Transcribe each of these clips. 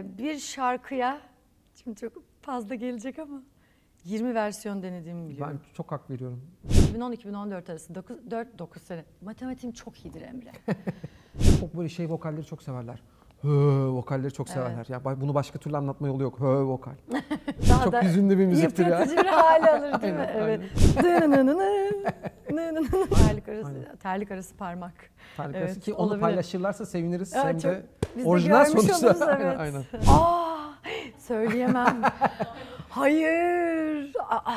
Ee, bir şarkıya, şimdi çok fazla gelecek ama 20 versiyon denediğimi biliyorum. Ben çok hak veriyorum. 2010-2014 arası 9, 4-9 sene. Matematiğim çok iyidir Emre. Çok böyle şey vokalleri çok severler. Hı vokalleri çok severler. Evet. Ya bunu başka türlü anlatma yolu yok. Hı vokal. Daha çok da hüzünlü bir müziktir ya. Yıpratıcı bir hale alır değil mi? Aynen, evet. Terlik arası, Aynen. terlik arası parmak. Tarık Evet, arası ki onu olabilir. paylaşırlarsa seviniriz. Hem çok- de Biz de orijinal görmüş sonuçta. oluruz, evet. aynen. Aa, söyleyemem. Hayır. Aa,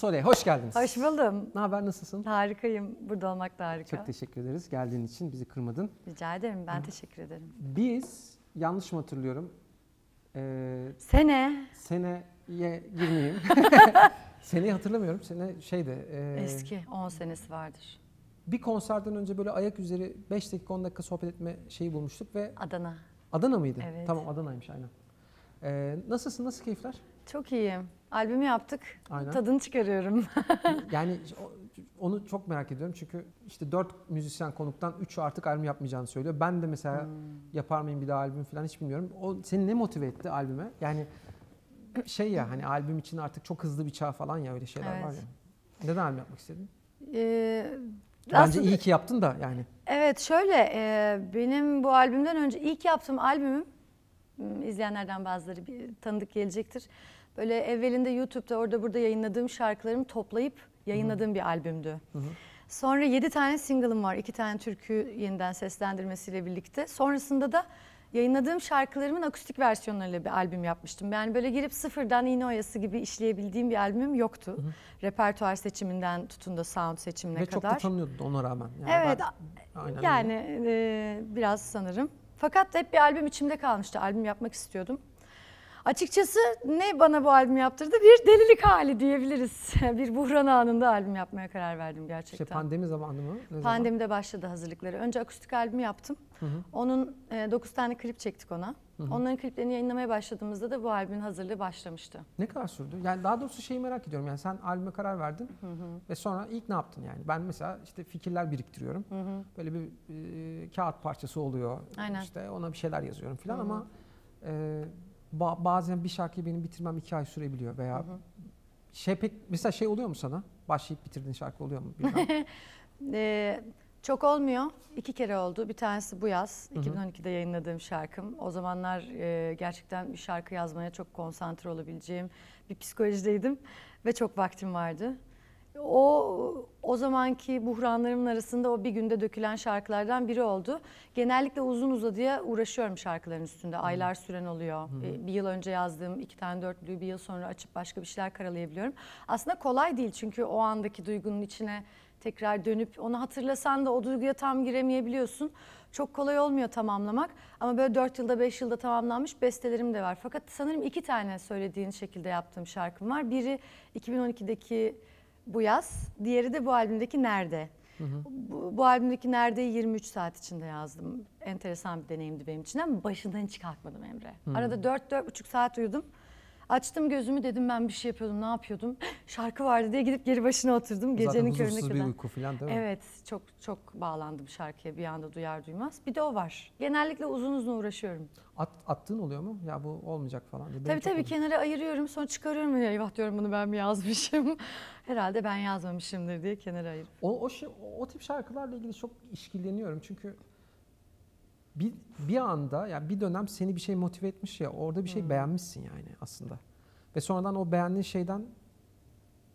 Susole hoş geldiniz. hoş buldum. Ne haber nasılsın? Harikayım. Burada olmak da harika. Çok teşekkür ederiz geldiğin için bizi kırmadın. Rica ederim. Ben teşekkür ederim. Biz yanlış mı hatırlıyorum? Ee, Sene seneye girmeyeyim. Seneyi hatırlamıyorum. Sene şeyde. e, eski 10 senesi vardır. Bir konserden önce böyle ayak üzeri 5 dakika 10 dakika sohbet etme şeyi bulmuştuk ve Adana. Adana mıydı? Evet. Tamam Adana'ymış aynen. Ee, nasılsın? Nasıl keyifler? Çok iyiyim. Albümü yaptık. Aynen. Tadını çıkarıyorum. Yani onu çok merak ediyorum çünkü işte dört müzisyen konuktan üçü artık albüm yapmayacağını söylüyor. Ben de mesela Hmm. yapar mıyım bir daha albüm falan hiç bilmiyorum. O seni ne motive etti albüme? Yani şey ya hani albüm için artık çok hızlı bir çağ falan ya öyle şeyler Evet. var ya. Neden albüm yapmak istedin? Ee, Bence aslında- iyi ki yaptın da yani. Evet şöyle e, benim bu albümden önce ilk yaptığım albümüm izleyenlerden bazıları bir tanıdık gelecektir. Böyle evvelinde YouTube'da orada burada yayınladığım şarkılarımı toplayıp yayınladığım bir albümdü. Sonra 7 tane single'ım var. 2 tane türkü yeniden seslendirmesiyle birlikte. Sonrasında da yayınladığım şarkılarımın akustik versiyonlarıyla bir albüm yapmıştım. Yani böyle girip sıfırdan iğne oyası gibi işleyebildiğim bir albümüm yoktu. Repertuar seçiminden tutun da sound seçimine Ve çok kadar. da tanınıyordun ona rağmen. Yani Evet, ben- aynen öyle. Yani e, biraz sanırım. Fakat hep bir albüm içimde kalmıştı. Albüm yapmak istiyordum. Açıkçası ne bana bu albüm yaptırdı? Bir delilik hali diyebiliriz. bir buhran anında albüm yapmaya karar verdim gerçekten. İşte pandemi zamanı mı? Ne zaman? Pandemide başladı hazırlıkları. Önce akustik albüm yaptım. Onun 9 tane klip çektik ona. Onların kliplerini yayınlamaya başladığımızda da bu albümün hazırlığı başlamıştı. Ne kadar sürdü? Yani daha doğrusu şeyi merak ediyorum. Yani sen albüme karar verdin ve sonra ilk ne yaptın yani? Ben mesela işte fikirler biriktiriyorum. Böyle bir e, kağıt parçası oluyor. Aynen. İşte ona bir şeyler yazıyorum falan ama e, ba- bazen bir şarkıyı benim bitirmem iki ay sürebiliyor veya şey pek mesela şey oluyor mu sana? Başlayıp bitirdiğin şarkı oluyor mu? Bilmem. Ee, çok olmuyor. İki kere oldu. Bir tanesi bu yaz. 2012'de yayınladığım şarkım. O zamanlar e, gerçekten bir şarkı yazmaya çok konsantre olabileceğim bir psikolojideydim ve çok vaktim vardı. O o zamanki buhranlarımın arasında o bir günde dökülen şarkılardan biri oldu. Genellikle uzun uzadıya uğraşıyorum şarkıların üstünde. Aylar süren oluyor. Bir yıl önce yazdığım iki tane dörtlüğü bir yıl sonra açıp başka bir şeyler karalayabiliyorum. Aslında kolay değil çünkü o andaki duygunun içine tekrar dönüp onu hatırlasan da o duyguya tam giremeyebiliyorsun. Çok kolay olmuyor tamamlamak ama böyle 4 yılda 5 yılda tamamlanmış bestelerim de var. Fakat sanırım iki tane söylediğin şekilde yaptığım şarkım var. Biri 2012'deki bu yaz, diğeri de bu albümdeki Nerede. Bu, bu albümdeki Nerede'yi 23 saat içinde yazdım. Enteresan bir deneyimdi benim için ama başından hiç kalkmadım Emre. Arada 4-4,5 saat uyudum. Açtım gözümü dedim ben bir şey yapıyordum, ne yapıyordum? Şarkı vardı diye gidip geri başına oturdum Zaten gecenin körüne huzursuz bir kadar. uyku falan değil mi? Evet, çok çok bağlandım şarkıya bir anda duyar duymaz. Bir de o var. Genellikle uzun uzun uğraşıyorum. At, attığın oluyor mu? Ya bu olmayacak falan diye. Benim tabii çok tabii oluyor. kenara ayırıyorum sonra çıkarıyorum. Ya, eyvah diyorum bunu ben mi yazmışım? Herhalde ben yazmamışımdır diye kenara ayırıp. O, o, şey, o, tip şarkılarla ilgili çok işkilleniyorum çünkü bir, bir anda yani bir dönem seni bir şey motive etmiş ya orada bir şey beğenmişsin yani aslında. Ve sonradan o beğendiğin şeyden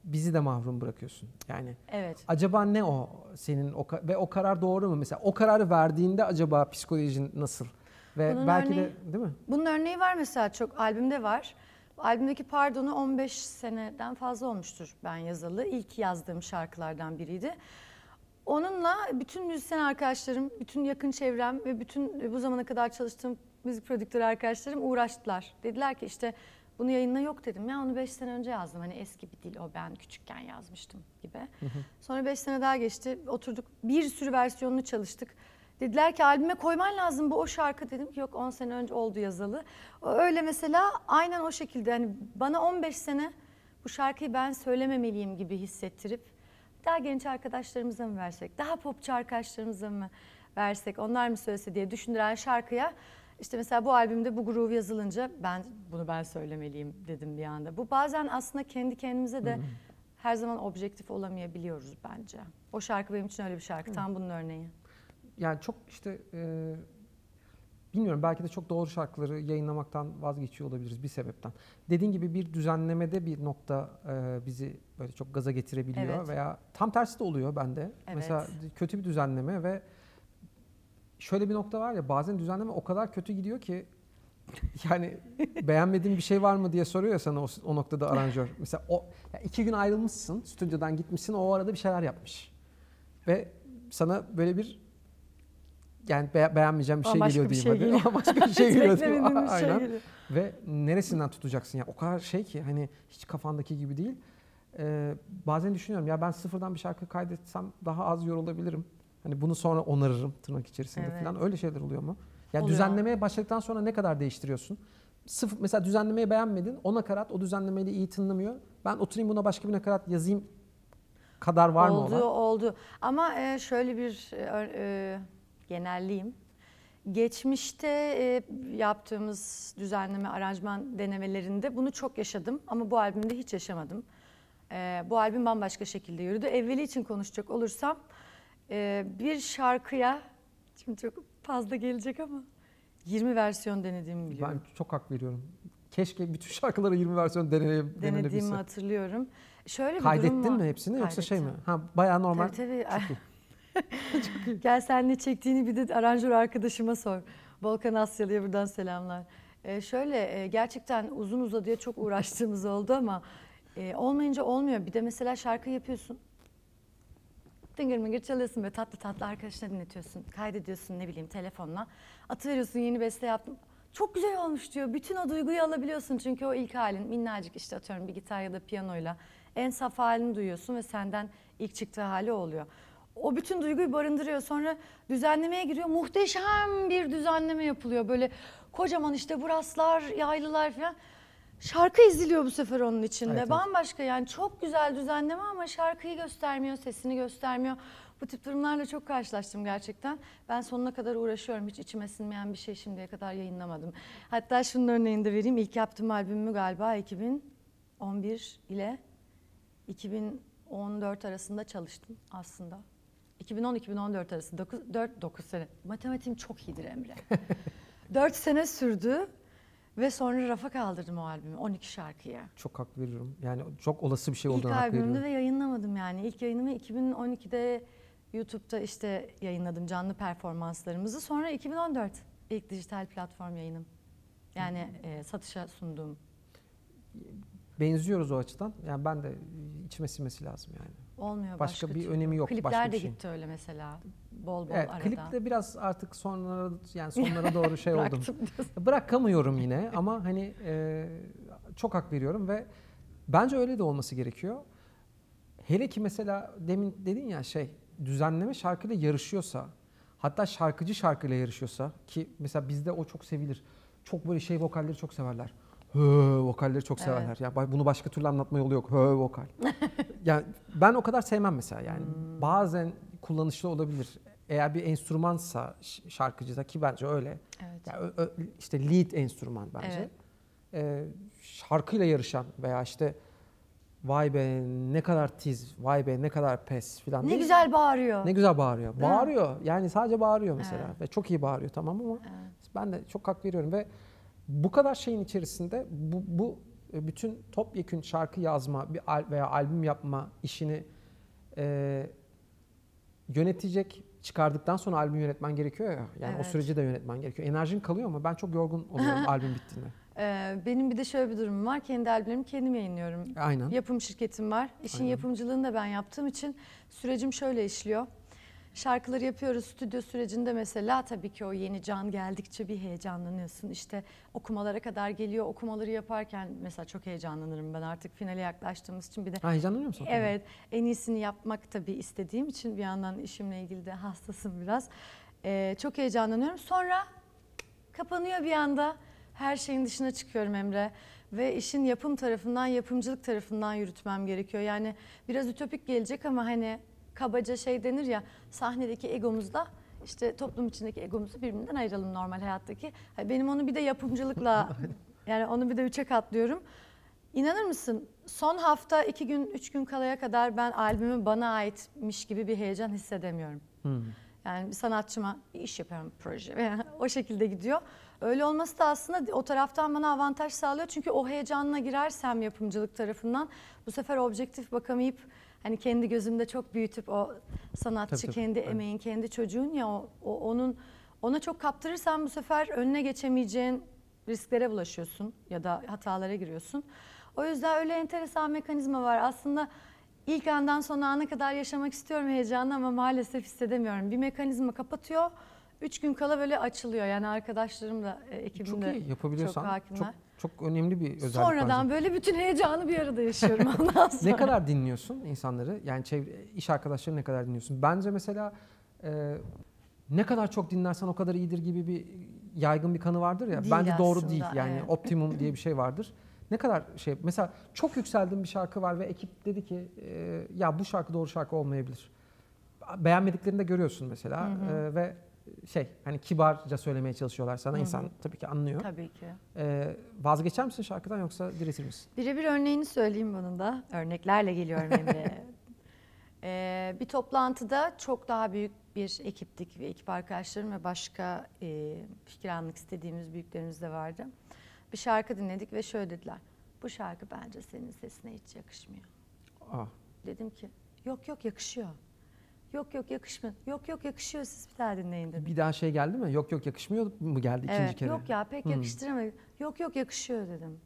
bizi de mahrum bırakıyorsun. Yani Evet. acaba ne o senin o ve o karar doğru mu mesela? O kararı verdiğinde acaba psikolojin nasıl? Ve Bunun belki örneği- de değil mi? Bunun örneği var mesela çok albümde var. Albümdeki Pardon'u 15 seneden fazla olmuştur ben yazalı. İlk yazdığım şarkılardan biriydi. Onunla bütün müzisyen arkadaşlarım, bütün yakın çevrem ve bütün bu zamana kadar çalıştığım müzik prodüktörü arkadaşlarım uğraştılar. Dediler ki işte bunu yayınla yok dedim. Ya onu 5 sene önce yazdım. Hani eski bir dil o ben küçükken yazmıştım gibi. Sonra 5 sene daha geçti. Oturduk bir sürü versiyonunu çalıştık. Dediler ki albüme koyman lazım bu o şarkı dedim ki yok 10 sene önce oldu yazalı. Öyle mesela aynen o şekilde hani bana 15 sene bu şarkıyı ben söylememeliyim gibi hissettirip daha genç arkadaşlarımıza mı versek, daha popçu arkadaşlarımıza mı versek, onlar mı söylese diye düşündüren şarkıya işte mesela bu albümde bu groove yazılınca ben bunu ben söylemeliyim dedim bir anda. Bu bazen aslında kendi kendimize de her zaman objektif olamayabiliyoruz bence. O şarkı benim için öyle bir şarkı. Tam bunun örneği. Yani çok işte e, bilmiyorum belki de çok doğru şarkıları yayınlamaktan vazgeçiyor olabiliriz bir sebepten. Dediğin gibi bir düzenlemede bir nokta e, bizi böyle çok gaza getirebiliyor Evet. veya tam tersi de oluyor bende. Evet. Mesela kötü bir düzenleme ve şöyle bir nokta var ya bazen düzenleme o kadar kötü gidiyor ki yani beğenmediğin bir şey var mı diye soruyor ya sana o, o noktada aranjör. Mesela o ya iki gün ayrılmışsın, stüdyodan gitmişsin, o arada bir şeyler yapmış. Ve sana böyle bir yani be- beğenmeyeceğim bir şey Bambaşka geliyor diyeyim şey hadi. geliyor. Başka bir şey geliyor diyeyim. bir şey Aynen. geliyor. Ve neresinden tutacaksın ya? O kadar şey ki hani hiç kafandaki gibi değil. Ee, bazen düşünüyorum ya ben sıfırdan bir şarkı kaydetsem daha az yorulabilirim. Hani bunu sonra onarırım tırnak içerisinde Evet. falan. Öyle şeyler oluyor mu? Ya Oluyor. düzenlemeye başladıktan sonra ne kadar değiştiriyorsun? Sıfır, mesela düzenlemeyi beğenmedin. O nakarat o düzenlemeyle iyi tınlamıyor. Ben oturayım buna başka bir nakarat yazayım kadar var mı oldu, olan? oldu. Ama e, şöyle bir genelleyeyim. Geçmişte e, yaptığımız düzenleme, aranjman denemelerinde bunu çok yaşadım. Ama bu albümde hiç yaşamadım. E, bu albüm bambaşka şekilde yürüdü. Evveli için konuşacak olursam e, bir şarkıya, şimdi çok fazla gelecek ama 20 versiyon denediğimi biliyorum. Ben çok hak veriyorum. Keşke bütün şarkılara 20 versiyon denene, Denediğimi hatırlıyorum. Şöyle bir durum Kaydettin var. mi hepsini yoksa şey mi? Kaydettim. Ha bayağı normal. Tabii tabii. Gel sen ne çektiğini bir de aranjör arkadaşıma sor. Volkan Asyalı'ya buradan selamlar. Ee, şöyle e, gerçekten uzun uzadıya çok uğraştığımız oldu ama e, olmayınca olmuyor. Bir de mesela şarkı yapıyorsun. Tıngır mıngır çalıyorsun böyle tatlı tatlı arkadaşına dinletiyorsun. Kaydediyorsun ne bileyim telefonla. Atıveriyorsun yeni beste yaptım. Çok güzel olmuş diyor. Bütün o duyguyu alabiliyorsun çünkü o ilk halin minnacık işte atıyorum bir gitar ya da piyanoyla en saf halini duyuyorsun ve senden ilk çıktığı hali oluyor. O bütün duyguyu barındırıyor. Sonra düzenlemeye giriyor. Muhteşem bir düzenleme yapılıyor. Böyle kocaman işte buraslar, yaylılar falan. Şarkı izliliyor bu sefer onun içinde. Evet, evet. Bambaşka yani çok güzel düzenleme ama şarkıyı göstermiyor, sesini göstermiyor. Bu tip durumlarla çok karşılaştım gerçekten. Ben sonuna kadar uğraşıyorum. Hiç içime sinmeyen bir şey şimdiye kadar yayınlamadım. Hatta şunun örneğini de vereyim. İlk yaptığım albümümü galiba 2011 ile 2014 arasında çalıştım aslında. 2010-2014 arası 9, 4, 9 sene. Matematiğim çok iyidir Emre. 4 sene sürdü ve sonra rafa kaldırdım o albümü 12 şarkıya. Çok hak veriyorum. Yani çok olası bir şey İlk olduğunu hak albümümde veriyorum. ve yayınlamadım yani. İlk yayınımı 2012'de YouTube'da işte yayınladım canlı performanslarımızı. Sonra 2014 ilk dijital platform yayınım. Yani e, satışa sunduğum. Benziyoruz o açıdan. Yani ben de içime sinmesi lazım yani. Olmuyor Başka başka, bir türlü. önemi yok, Klipler başka de şey. gitti öyle mesela. Bol bol Evet, arada. klipte biraz artık sonlara yani sonlara doğru şey oldum. Bırakamıyorum yine ama hani e, çok hak veriyorum ve bence öyle de olması gerekiyor. Hele ki mesela demin dedin ya şey düzenleme şarkıyla yarışıyorsa hatta şarkıcı şarkıyla yarışıyorsa ki mesela bizde o çok sevilir. Çok böyle şey vokalleri çok severler. Vokalleri çok Evet. severler. Ya bay- bunu başka türlü anlatma yolu yok. Hö vokal. yani ben o kadar sevmem mesela yani. Hmm. Bazen kullanışlı olabilir. Eğer bir enstrümansa şarkıcıda ki bence öyle. Evet. Ya, ö- ö- işte lead enstrüman bence. Evet. Ee, şarkıyla yarışan veya işte vay be ne kadar tiz, vay be ne kadar pes falan. Ne değil. güzel bağırıyor. Ne güzel bağırıyor. Değil mi? bağırıyor. Yani sadece bağırıyor mesela Evet. ve çok iyi bağırıyor tamam ama Evet. ben de çok hak veriyorum ve bu kadar şeyin içerisinde bu, bu e, bütün topyekün şarkı yazma bir al- veya albüm yapma işini e, yönetecek çıkardıktan sonra albüm yönetmen gerekiyor ya. Yani o Evet. süreci de yönetmen gerekiyor. Enerjin kalıyor ama ben çok yorgun oluyorum albüm bittiğinde. Ee, benim bir de şöyle bir durumum var. Kendi albümlerimi kendim yayınlıyorum. Aynen. Yapım şirketim var. İşin Aynen. yapımcılığını da ben yaptığım için sürecim şöyle işliyor. Şarkıları yapıyoruz stüdyo sürecinde mesela tabii ki o yeni can geldikçe bir heyecanlanıyorsun. İşte okumalara kadar geliyor. Okumaları yaparken mesela çok heyecanlanırım ben artık finale yaklaştığımız için bir de Ha, heyecanlanıyor musun? Evet, en iyisini yapmak tabii istediğim için bir yandan işimle ilgili de hassasım biraz. Ee, çok heyecanlanıyorum. Sonra kapanıyor bir anda. Her şeyin dışına çıkıyorum Emre. Ve işin yapım tarafından, yapımcılık tarafından yürütmem gerekiyor. Yani biraz ütopik gelecek ama hani kabaca şey denir ya sahnedeki egomuzla işte toplum içindeki egomuzu birbirinden ayıralım normal hayattaki. Ha, Benim onu bir de yapımcılıkla yani onu bir de üçe katlıyorum. İnanır mısın? Son hafta iki gün, üç gün kalaya kadar ben albümü bana aitmiş gibi bir heyecan hissedemiyorum. Hmm. Yani bir sanatçıma bir iş yapıyorum proje o şekilde gidiyor. Öyle olması da aslında o taraftan bana avantaj sağlıyor. Çünkü o heyecanla girersem yapımcılık tarafından bu sefer objektif bakamayıp hani kendi gözümde çok büyütüp o sanatçı Tabii, tabii. kendi Evet. emeğin kendi çocuğun ya o, o- onun ona çok kaptırırsan bu sefer önüne geçemeyeceğin risklere bulaşıyorsun ya da hatalara giriyorsun. O yüzden öyle enteresan mekanizma var. Aslında ilk andan son ana kadar yaşamak istiyorum heyecanı ama maalesef hissedemiyorum. Bir mekanizma kapatıyor. Üç gün kala böyle açılıyor. Yani arkadaşlarım da e, ekibim Çok iyi yapabiliyorsan çok hakimler. çok, çok önemli bir özellik Sonradan bence. böyle bütün heyecanı bir arada yaşıyorum ondan sonra. Ne kadar dinliyorsun insanları? Yani çevre, iş arkadaşları ne kadar dinliyorsun? Bence mesela e, ne kadar çok dinlersen o kadar iyidir gibi bir yaygın bir kanı vardır ya. Değil Bence doğru aslında, değil. Yani evet. optimum diye bir şey vardır. Ne kadar şey mesela çok yükseldiğin bir şarkı var ve ekip dedi ki e, ya bu şarkı doğru şarkı olmayabilir. Beğenmediklerini de görüyorsun mesela Hı hı. E, ve şey hani kibarca söylemeye çalışıyorlar sana. Hı hı. İnsan tabii ki anlıyor. Tabii ki. E, vazgeçer misin şarkıdan yoksa diretir misin? Birebir örneğini söyleyeyim bunun da. Örneklerle geliyorum Emre. Ee, bir toplantıda çok daha büyük bir ekiptik ve ekip arkadaşlarım ve başka e, fikir almak istediğimiz büyüklerimiz de vardı. Bir şarkı dinledik ve şöyle dediler. Bu şarkı bence senin sesine hiç yakışmıyor. Aa, Dedim ki yok yok yakışıyor. Yok yok yakışmıyor. Yok yok yakışıyor siz bir daha dinleyin dedim. bir daha şey geldi mi? Yok yok yakışmıyor mu geldi ikinci evet, kere? Yok ya pek Hmm. yakıştıramadım. Yok yok yakışıyor dedim.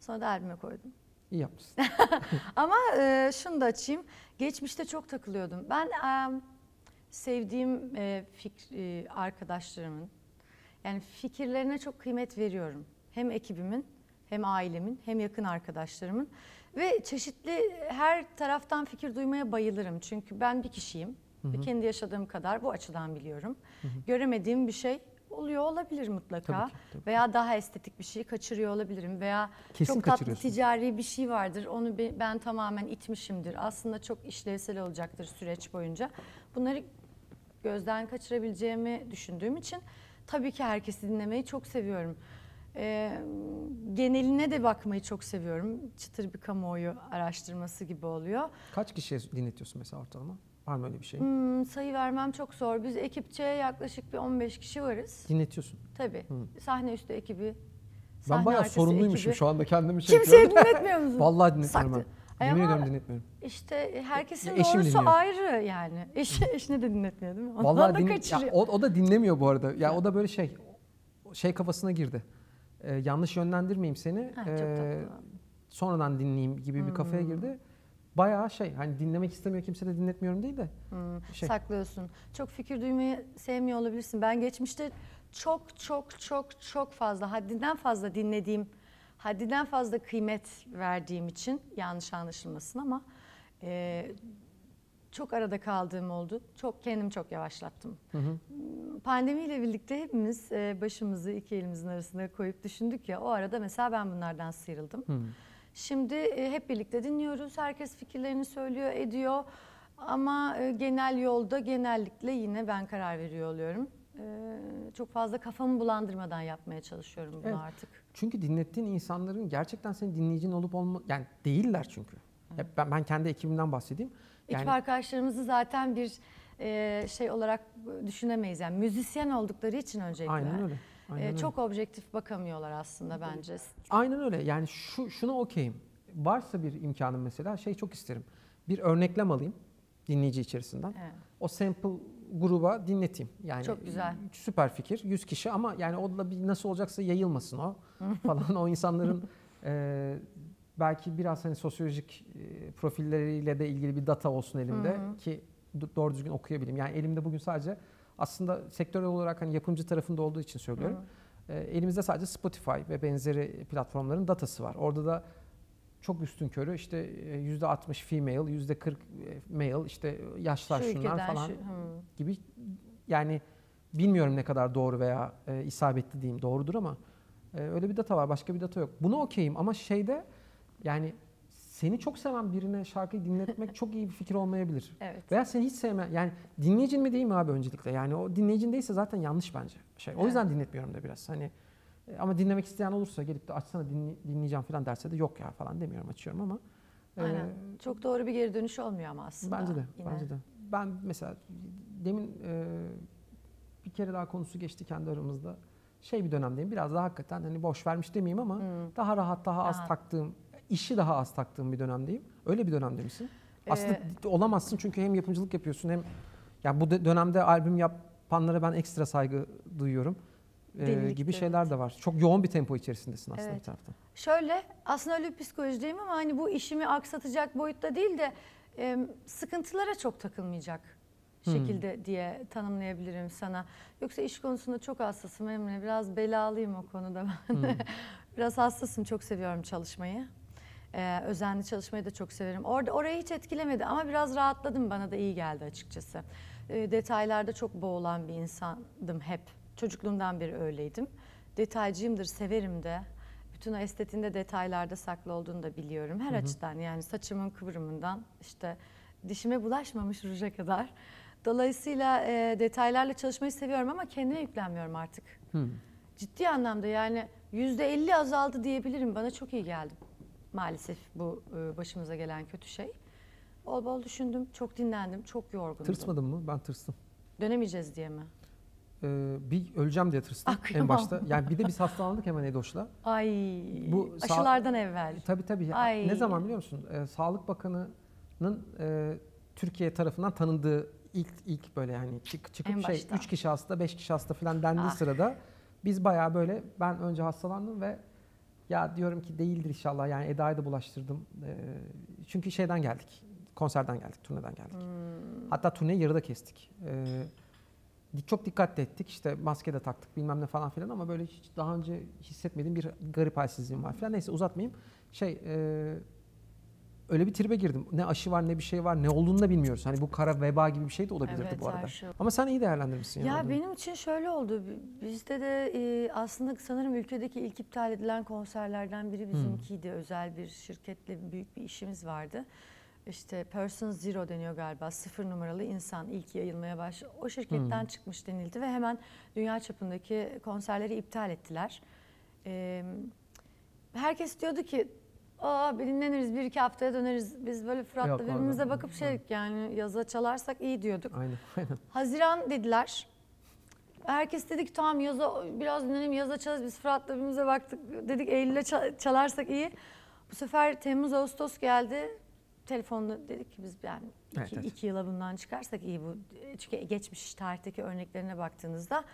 Sonra da albüme koydum. İyi yapmışsın. Ama e, şunu da açayım. Geçmişte çok takılıyordum. Ben e, sevdiğim e, fik- e, arkadaşlarımın yani fikirlerine çok kıymet veriyorum. Hem ekibimin hem ailemin hem yakın arkadaşlarımın ve çeşitli her taraftan fikir duymaya bayılırım. Çünkü ben bir kişiyim. Ve kendi yaşadığım kadar bu açıdan biliyorum. Göremediğim bir şey oluyor olabilir mutlaka. Tabii ki, tabii. Veya daha estetik bir şeyi kaçırıyor olabilirim veya Kesin çok tatlı ticari bir şey vardır. Onu be- ben tamamen itmişimdir. Aslında çok işlevsel olacaktır süreç boyunca. Bunları gözden kaçırabileceğimi düşündüğüm için tabii ki herkesi dinlemeyi çok seviyorum. Ee, geneline de bakmayı çok seviyorum. Çıtır bir kamuoyu araştırması gibi oluyor. Kaç kişiye dinletiyorsun mesela ortalama? Var mı öyle bir şey? Hmm, sayı vermem çok zor. Biz ekipçe yaklaşık bir 15 kişi varız. Dinletiyorsun. Tabii. Hmm. Sahne üstü ekibi. Ben sahne bayağı arkası sorumluymuşum ekibi. şu anda kendimi şey Kimseye dinletmiyor musun? Vallahi dinletmiyorum Saktı. ben. Yemin ediyorum dinletmiyorum. İşte herkesin Ya eşim doğrusu dinliyor. ayrı yani. Eş, eşine de dinletmiyor değil mi? Ondan Vallahi da din- ya kaçırıyor. o, o da dinlemiyor bu arada. Ya o da böyle şey şey kafasına girdi. Ee, yanlış yönlendirmeyeyim seni. Ha, Ee, sonradan dinleyeyim gibi bir kafaya Hmm. girdi. Bayağı şey hani dinlemek istemiyor kimse de dinletmiyorum değil de. Hmm, şey. Saklıyorsun. Çok fikir duymayı sevmiyor olabilirsin. Ben geçmişte çok çok çok çok fazla haddinden fazla dinlediğim, haddinden fazla kıymet verdiğim için yanlış anlaşılmasın ama e, çok arada kaldığım oldu. Çok kendim çok yavaşlattım. Hı hı. Pandemiyle birlikte hepimiz e, başımızı iki elimizin arasına koyup düşündük ya o arada mesela ben bunlardan sıyrıldım. Hı. Şimdi e, hep birlikte dinliyoruz. Herkes fikirlerini söylüyor, ediyor. Ama e, genel yolda genellikle yine ben karar veriyor oluyorum. E, çok fazla kafamı bulandırmadan yapmaya çalışıyorum bunu Evet. artık. Çünkü dinlettiğin insanların gerçekten senin dinleyicin olup olma yani değiller çünkü. Ya ben, ben kendi ekibimden bahsedeyim. Ekip Yani arkadaşlarımızı zaten bir şey olarak düşünemeyiz. Yani müzisyen oldukları için öncelikle. aynen öyle. E, Aynen öyle. çok objektif bakamıyorlar aslında bence. Aynen öyle. Yani şu şuna okeyim. Varsa bir imkanım mesela şey çok isterim. Bir örneklem alayım dinleyici içerisinden. Evet. O sample gruba dinleteyim. Yani Çok güzel. Süper fikir. 100 kişi ama yani o da bir nasıl olacaksa yayılmasın o falan. O insanların e, belki biraz hani sosyolojik e, profilleriyle de ilgili bir data olsun elimde ki do- doğru düzgün okuyabileyim. Yani elimde bugün sadece aslında sektörel olarak hani yapımcı tarafında olduğu için söylüyorum. E, elimizde sadece Spotify ve benzeri platformların datası var. Orada da çok üstün körü işte e, %60 female, %40 male işte yaşlar Şu şunlar falan şu- hı. gibi yani bilmiyorum ne kadar doğru veya e, isabetli diyeyim doğrudur ama e, öyle bir data var başka bir data yok. Buna okeyim ama şeyde yani seni çok seven birine şarkıyı dinletmek çok iyi bir fikir olmayabilir. Evet. Veya seni hiç sevme yani dinleyicin mi değil mi abi öncelikle yani o dinleyicin değilse zaten yanlış bence. Şey o yüzden dinletmiyorum da biraz hani e, ama dinlemek isteyen olursa gelip de açsana dinley- dinleyeceğim falan derse de yok ya falan demiyorum açıyorum ama e, Aynen. Çok doğru bir geri dönüş olmuyor ama aslında. Bence de, yine. bence de. Ben mesela demin e, bir kere daha konusu geçti kendi aramızda. Şey bir dönemdeyim. Biraz daha hakikaten hani boş vermiş demeyeyim ama Hmm. daha rahat, daha az Rahat. taktığım, işi daha az taktığım bir dönemdeyim. Öyle bir dönemde misin? Aslında Ee, olamazsın çünkü hem yapımcılık yapıyorsun hem ya bu de- dönemde albüm yapanlara ben ekstra saygı duyuyorum. Ee, Delilik gibi şeyler evet. de var. Çok yoğun bir tempo içerisindesin aslında Evet. bir taraftan. Şöyle aslında öyle bir psikolojideyim ama hani bu işimi aksatacak boyutta değil de e, sıkıntılara çok takılmayacak Hmm. şekilde diye tanımlayabilirim sana. Yoksa iş konusunda çok hassasım Emre. Biraz belalıyım o konuda ben. Hmm. Biraz hassasım. Çok seviyorum çalışmayı. Ee, özenli çalışmayı da çok severim. Orada orayı hiç etkilemedi ama biraz rahatladım. Bana da iyi geldi açıkçası. Ee, detaylarda çok boğulan bir insandım hep. Çocukluğumdan beri öyleydim. Detaycıyımdır, severim de. Bütün o estetiğinde detaylarda saklı olduğunu da biliyorum. Her açıdan yani saçımın kıvrımından işte dişime bulaşmamış ruja kadar. Dolayısıyla e, detaylarla çalışmayı seviyorum ama kendime yüklenmiyorum artık. Hmm. Ciddi anlamda yani yüzde elli azaldı diyebilirim. Bana çok iyi geldi maalesef bu e, başımıza gelen kötü şey. Bol bol düşündüm, çok dinlendim, çok yorgundum. Tırsmadın mı? Ben tırstım. Dönemeyeceğiz diye mi? Ee, bir öleceğim diye tırstım Ah, en kıyamam. başta. Yani bir de biz hastalandık hemen Edoş'la. Ay Bu sağ- aşılardan evvel. Tabii tabii. Ya, Ay. Ne zaman biliyor musun? Ee, Sağlık Bakanı'nın e, Türkiye tarafından tanındığı ilk ilk böyle yani çık, çıkıp şey başta. 3 kişi hasta 5 kişi hasta falan dendiği Ah. sırada biz bayağı böyle ben önce hastalandım ve ya diyorum ki değildir inşallah yani Eda'yı da bulaştırdım. Ee, çünkü şeyden geldik. Konserden geldik, turneden geldik. Hmm. Hatta turneyi yarıda kestik. Di- çok dikkat ettik. İşte maske de taktık bilmem ne falan filan ama böyle hiç daha önce hissetmediğim bir garip halsizliğim var falan. Neyse uzatmayayım. Şey e, öyle bir tribe girdim. Ne aşı var ne bir şey var ne olduğunu da bilmiyoruz. Hani bu kara veba gibi bir şey de olabilirdi Evet, bu arada. şey. Ama sen iyi değerlendirmişsin. Ya yani. benim için şöyle oldu. bi- Bizde de e, aslında sanırım ülkedeki ilk iptal edilen konserlerden biri bizimkiydi. Özel bir şirketle büyük bir işimiz vardı. İşte Person Zero deniyor galiba. Sıfır numaralı insan ilk yayılmaya baş. O şirketten çıkmış denildi ve hemen dünya çapındaki konserleri iptal ettiler. Ee, herkes diyordu ki Aa bir dinleniriz bir iki haftaya döneriz. Biz böyle Fırat'la Yok, birbirimize orada- bakıp şey yani yaza çalarsak iyi diyorduk. Aynen. aynen. Haziran dediler. Herkes dedi ki tamam yaza biraz dinlenelim yaza çalarız. Biz Fırat'la birbirimize baktık. Dedik Eylül'e ça- çalarsak iyi. Bu sefer Temmuz Ağustos geldi. Telefonla dedik ki biz yani iki, Evet, evet. iki yıla bundan çıkarsak iyi bu. Çünkü geçmiş tarihteki örneklerine baktığınızda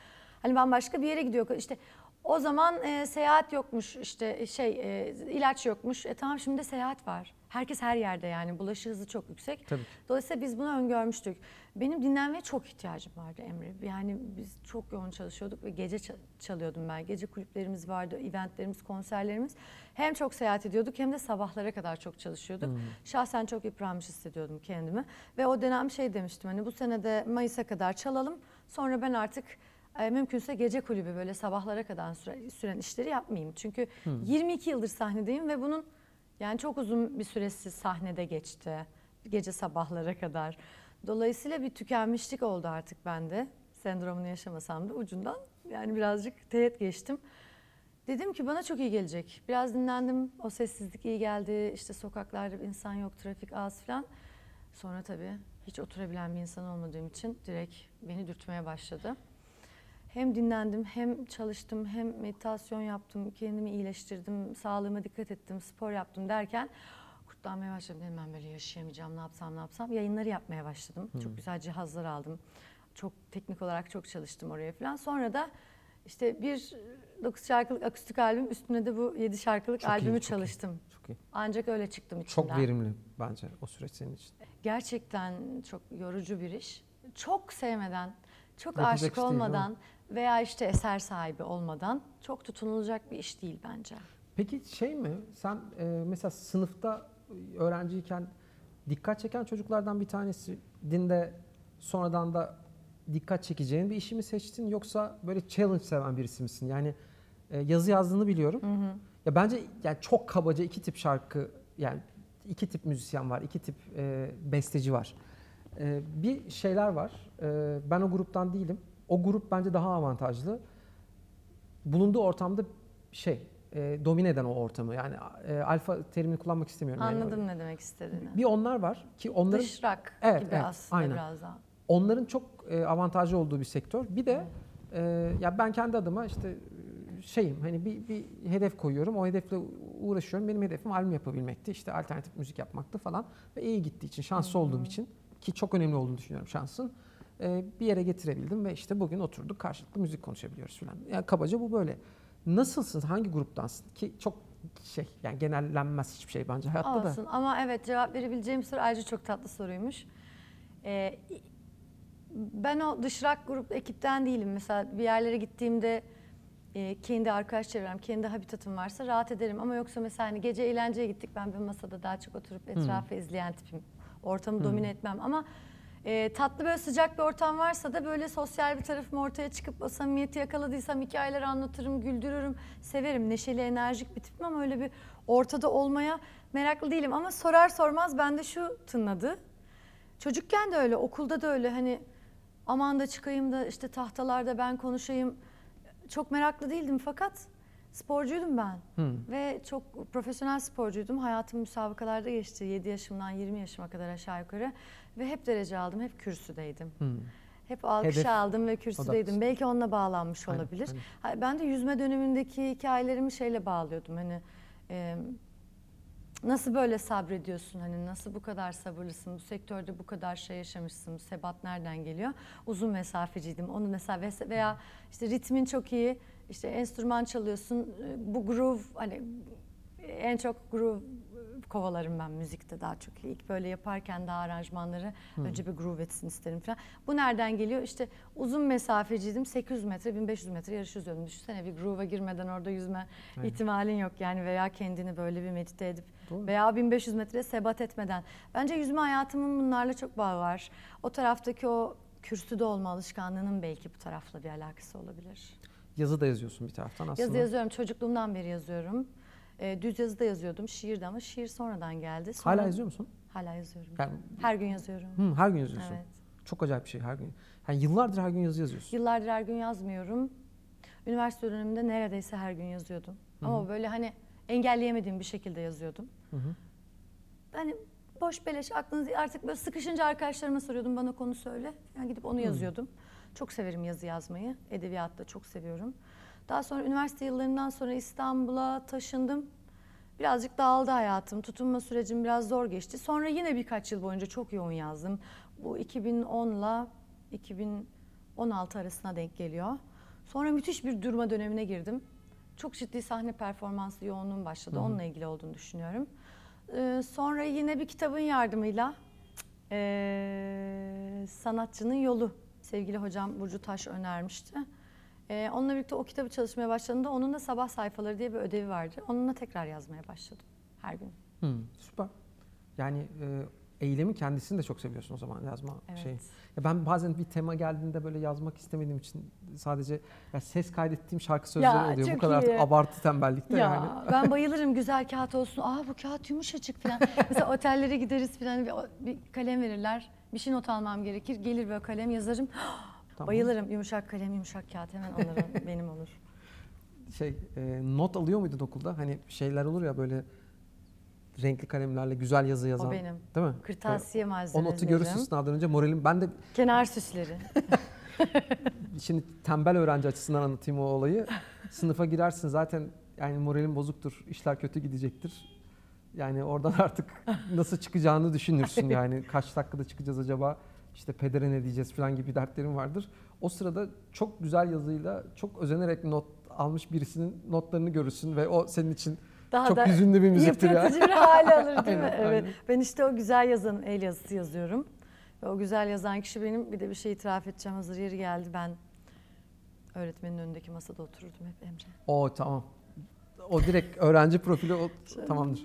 hani bambaşka bir yere gidiyor. İşte o zaman e, seyahat yokmuş işte şey e, ilaç yokmuş. E tamam şimdi de seyahat var. Herkes her yerde yani bulaşı hızı çok yüksek. Tabii. Dolayısıyla biz bunu öngörmüştük. Benim dinlenmeye çok ihtiyacım vardı Emre. Yani biz çok yoğun çalışıyorduk ve gece ça- çalıyordum ben. Gece kulüplerimiz vardı, eventlerimiz, konserlerimiz. Hem çok seyahat ediyorduk hem de sabahlara kadar çok çalışıyorduk. Şahsen çok yıpranmış hissediyordum kendimi. Ve o dönem şey demiştim hani bu sene de Mayıs'a kadar çalalım. Sonra ben artık mümkünse gece kulübü böyle sabahlara kadar süre- süren işleri yapmayayım. Çünkü 22 yıldır sahnedeyim ve bunun yani çok uzun bir süresi sahnede geçti. Gece sabahlara kadar. Dolayısıyla bir tükenmişlik oldu artık bende. Sendromunu yaşamasam da ucundan yani birazcık teğet geçtim. Dedim ki bana çok iyi gelecek. Biraz dinlendim. O sessizlik iyi geldi. İşte sokaklarda insan yok, trafik az falan. Sonra tabii hiç oturabilen bir insan olmadığım için direkt beni dürtmeye başladı. Hem dinlendim, hem çalıştım, hem meditasyon yaptım, kendimi iyileştirdim, sağlığıma dikkat ettim, spor yaptım derken kurtlanmaya başladım. Dedim ben böyle yaşayamayacağım, ne yapsam ne yapsam. Yayınları yapmaya başladım. Çok güzel cihazlar aldım. Çok teknik olarak çok çalıştım oraya falan. Sonra da işte bir 9 şarkılık akustik albüm üstüne de bu 7 şarkılık Çok iyi, albümü çok iyi. çalıştım. Çok iyi. Ancak öyle çıktım içinden. Çok verimli bence o süreç senin için. Gerçekten çok yorucu bir iş. Çok sevmeden, çok Yapılacak aşık mi? olmadan veya işte eser sahibi olmadan çok tutunulacak bir iş değil bence. Peki şey mi? Sen e, mesela sınıfta öğrenciyken dikkat çeken çocuklardan bir tanesi dinde sonradan da dikkat çekeceğin bir işi mi seçtin yoksa böyle challenge seven birisi misin? Yani e, yazı yazdığını biliyorum. Ya bence yani çok kabaca iki tip şarkı yani iki tip müzisyen var, iki tip e, besteci var. E, bir şeyler var. E, ben o gruptan değilim. O grup bence daha avantajlı. Bulunduğu ortamda şey e, domine eden o ortamı. Yani e, alfa terimini kullanmak istemiyorum. yani. Anladım ne demek istediğini. Bir onlar var ki onların Dış rock Evet, gibi evet, aslında aynen. biraz daha. onların çok e, avantajlı olduğu bir sektör. Bir de e, ya ben kendi adıma işte e, şeyim hani bir, bir hedef koyuyorum. O hedefle uğraşıyorum. Benim hedefim albüm yapabilmekti. İşte alternatif müzik yapmaktı falan. Ve iyi gittiği için, şanslı olduğum için ki çok önemli olduğunu düşünüyorum şansın. E, bir yere getirebildim ve işte bugün oturduk karşılıklı müzik konuşabiliyoruz falan. Yani kabaca bu böyle. Nasılsın? Hangi gruptansın? Ki çok şey yani genellenmez hiçbir şey bence hayatta da. Olsun ama evet cevap verebileceğim soru ayrıca çok tatlı soruymuş. Ee, ben o dış rock grup ekipten değilim. Mesela bir yerlere gittiğimde e, kendi arkadaş çevrem, kendi habitatım varsa rahat ederim. Ama yoksa mesela hani gece eğlenceye gittik ben bir masada daha çok oturup etrafı izleyen tipim. Ortamı domine etmem ama e, tatlı böyle sıcak bir ortam varsa da böyle sosyal bir tarafım ortaya çıkıp o samimiyeti yakaladıysam hikayeler anlatırım, güldürürüm, severim. Neşeli, enerjik bir tipim ama öyle bir ortada olmaya meraklı değilim. Ama sorar sormaz bende şu tınladı. Çocukken de öyle, okulda da öyle hani aman da çıkayım da işte tahtalarda ben konuşayım. Çok meraklı değildim fakat sporcuydum ben. Hı. Ve çok profesyonel sporcuydum. Hayatım müsabakalarda geçti. 7 yaşımdan 20 yaşıma kadar aşağı yukarı. Ve hep derece aldım, hep kürsüdeydim. Hı. Hep alkış Hedef aldım ve kürsüdeydim. odaklısın. Belki onunla bağlanmış Aynen, olabilir. aynen. Ben de yüzme dönemindeki hikayelerimi şeyle bağlıyordum. Hani e, nasıl böyle sabrediyorsun? Hani nasıl bu kadar sabırlısın? Bu sektörde bu kadar şey yaşamışsın. Sebat nereden geliyor? Uzun mesafeciydim. Onu mesela veya işte ritmin çok iyi. İşte enstrüman çalıyorsun. Bu groove hani en çok groove kovalarım ben müzikte daha çok. İlk böyle yaparken daha aranjmanları önce bir groove etsin isterim falan. Bu nereden geliyor? İşte uzun mesafeciydim. 800 metre, 1500 metre yarış yüzüyordum. Düşünsene bir groove'a girmeden orada yüzme Aynen. ihtimalin yok yani veya kendini böyle bir medite edip Doğru. veya 1500 metre sebat etmeden. Bence yüzme hayatımın bunlarla çok bağı var. O taraftaki o kürsüde olma alışkanlığının belki bu tarafla bir alakası olabilir. Yazı da yazıyorsun bir taraftan aslında. Yazı yazıyorum. Çocukluğumdan beri yazıyorum. Ee, düz yazı da yazıyordum. Şiir de ama şiir sonradan geldi. Sonra- Hala yazıyor musun? Hala yazıyorum. Yani Her gün yazıyorum. hı, her gün yazıyorsun. Evet. Çok acayip bir şey her gün. Yani yıllardır her gün yazı yazıyorsun. Yıllardır her gün yazmıyorum. Üniversite döneminde neredeyse her gün yazıyordum. Ama böyle hani engelleyemediğim bir şekilde yazıyordum. Hı hı. Hani boş beleş aklınız artık böyle sıkışınca arkadaşlarıma soruyordum bana konu söyle. Yani gidip onu yazıyordum. Çok severim yazı yazmayı. Edebiyat da çok seviyorum. Daha sonra üniversite yıllarından sonra İstanbul'a taşındım. Birazcık dağıldı hayatım. Tutunma sürecim biraz zor geçti. Sonra yine birkaç yıl boyunca çok yoğun yazdım. Bu 2010'la 2016 arasına denk geliyor. Sonra müthiş bir durma dönemine girdim. Çok ciddi sahne performansı yoğunluğum başladı. Onunla ilgili olduğunu düşünüyorum. Ee, sonra yine bir kitabın yardımıyla ee, Sanatçının Yolu sevgili hocam Burcu Taş önermişti. Ee, onunla birlikte o kitabı çalışmaya başladığımda onun da sabah sayfaları diye bir ödevi vardı. Onunla tekrar yazmaya başladım her gün. Hı, süper. Yani e, eylemin kendisini de çok seviyorsun o zaman yazma Evet. şey. Ya ben bazen bir tema geldiğinde böyle yazmak istemediğim için sadece ya ses kaydettiğim şarkı sözleri Ya, oluyor. Bu kadar artık abartı tembellikte Ya yani. ben bayılırım güzel kağıt olsun. Aa bu kağıt yumuşacık falan. Mesela otellere gideriz falan bir, bir kalem verirler. Bir şey not almam gerekir. Gelir böyle kalem yazarım. Tamam. Bayılırım yumuşak kalem yumuşak kağıt hemen alırım benim olur. Şey e, not alıyor muydun okulda? Hani şeyler olur ya böyle renkli kalemlerle güzel yazı yazan. O benim. Değil mi? Kırtasiye O malzemelerim. notu görürsün sınavdan önce moralim. Ben de Kenar süsleri. şimdi tembel öğrenci açısından anlatayım o olayı. Sınıfa girersin zaten yani moralin bozuktur, işler kötü gidecektir. Yani oradan artık nasıl çıkacağını düşünürsün yani kaç dakikada çıkacağız acaba işte pedere ne diyeceğiz falan gibi dertlerim vardır. O sırada çok güzel yazıyla çok özenerek not almış birisinin notlarını görürsün ve o senin için Daha çok da hüzünlü bir müziktir ya. yıpratıcı bir hale alır değil mi? Aynen, Evet. aynen. Ben işte o güzel yazan el yazısı yazıyorum. Ve o güzel yazan kişi benim. Bir de bir şey itiraf edeceğim. Hazır yeri geldi. Ben öğretmenin önündeki masada otururdum hep Emre. O tamam. O direkt öğrenci profili o tamamdır.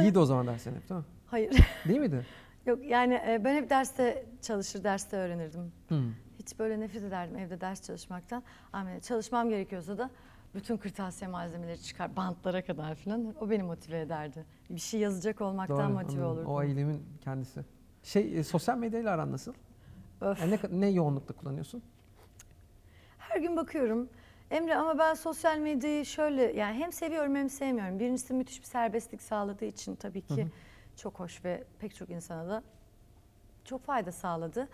İyiydi o zaman derslerin hep değil mi? Hayır. Değil miydi? Yok yani e, ben hep derste çalışır, derste öğrenirdim. Hmm. Hiç böyle nefret ederdim evde ders çalışmaktan. Ama çalışmam gerekiyorsa da bütün kırtasiye malzemeleri çıkar, bantlara kadar falan. O beni motive ederdi. Bir şey yazacak olmaktan Doğru, motive anladım. olurdum. O eylemin kendisi. Şey e, sosyal medyayla aran nasıl? Öf. Yani ne, ne yoğunlukta kullanıyorsun? Her gün bakıyorum. Emre ama ben sosyal medyayı şöyle yani hem seviyorum hem sevmiyorum. Birincisi müthiş bir serbestlik sağladığı için tabii ki çok hoş ve pek çok insana da çok fayda sağladı.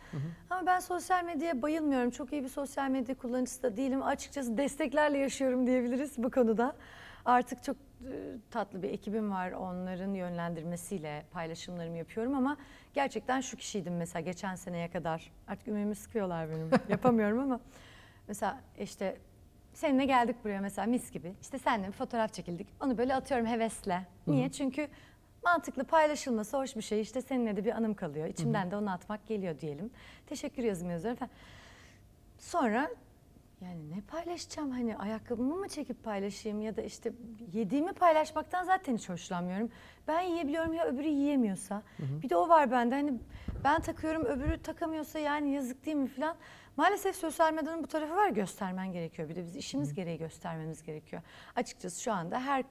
Ama ben sosyal medyaya bayılmıyorum. Çok iyi bir sosyal medya kullanıcısı da değilim. Açıkçası desteklerle yaşıyorum diyebiliriz bu konuda. Artık çok e, tatlı bir ekibim var. Onların yönlendirmesiyle paylaşımlarımı yapıyorum ama gerçekten şu kişiydim mesela geçen seneye kadar. Artık ümumi sıkıyorlar benim. Yapamıyorum ama mesela işte seninle geldik buraya mesela mis gibi. İşte seninle bir fotoğraf çekildik. Onu böyle atıyorum hevesle. Niye? Çünkü mantıklı paylaşılması hoş bir şey. İşte seninle de bir anım kalıyor. İçimden de onu atmak geliyor diyelim. Teşekkür yazıyorum falan. Sonra yani ne paylaşacağım hani ayakkabımı mı çekip paylaşayım ya da işte yediğimi paylaşmaktan zaten hiç hoşlanmıyorum. Ben yiyebiliyorum ya öbürü yiyemiyorsa. Bir de o var bende hani ben takıyorum öbürü takamıyorsa yani yazık değil mi falan. Maalesef sosyal medyanın bu tarafı var göstermen gerekiyor. Bir de biz işimiz gereği göstermemiz gerekiyor. Açıkçası şu anda her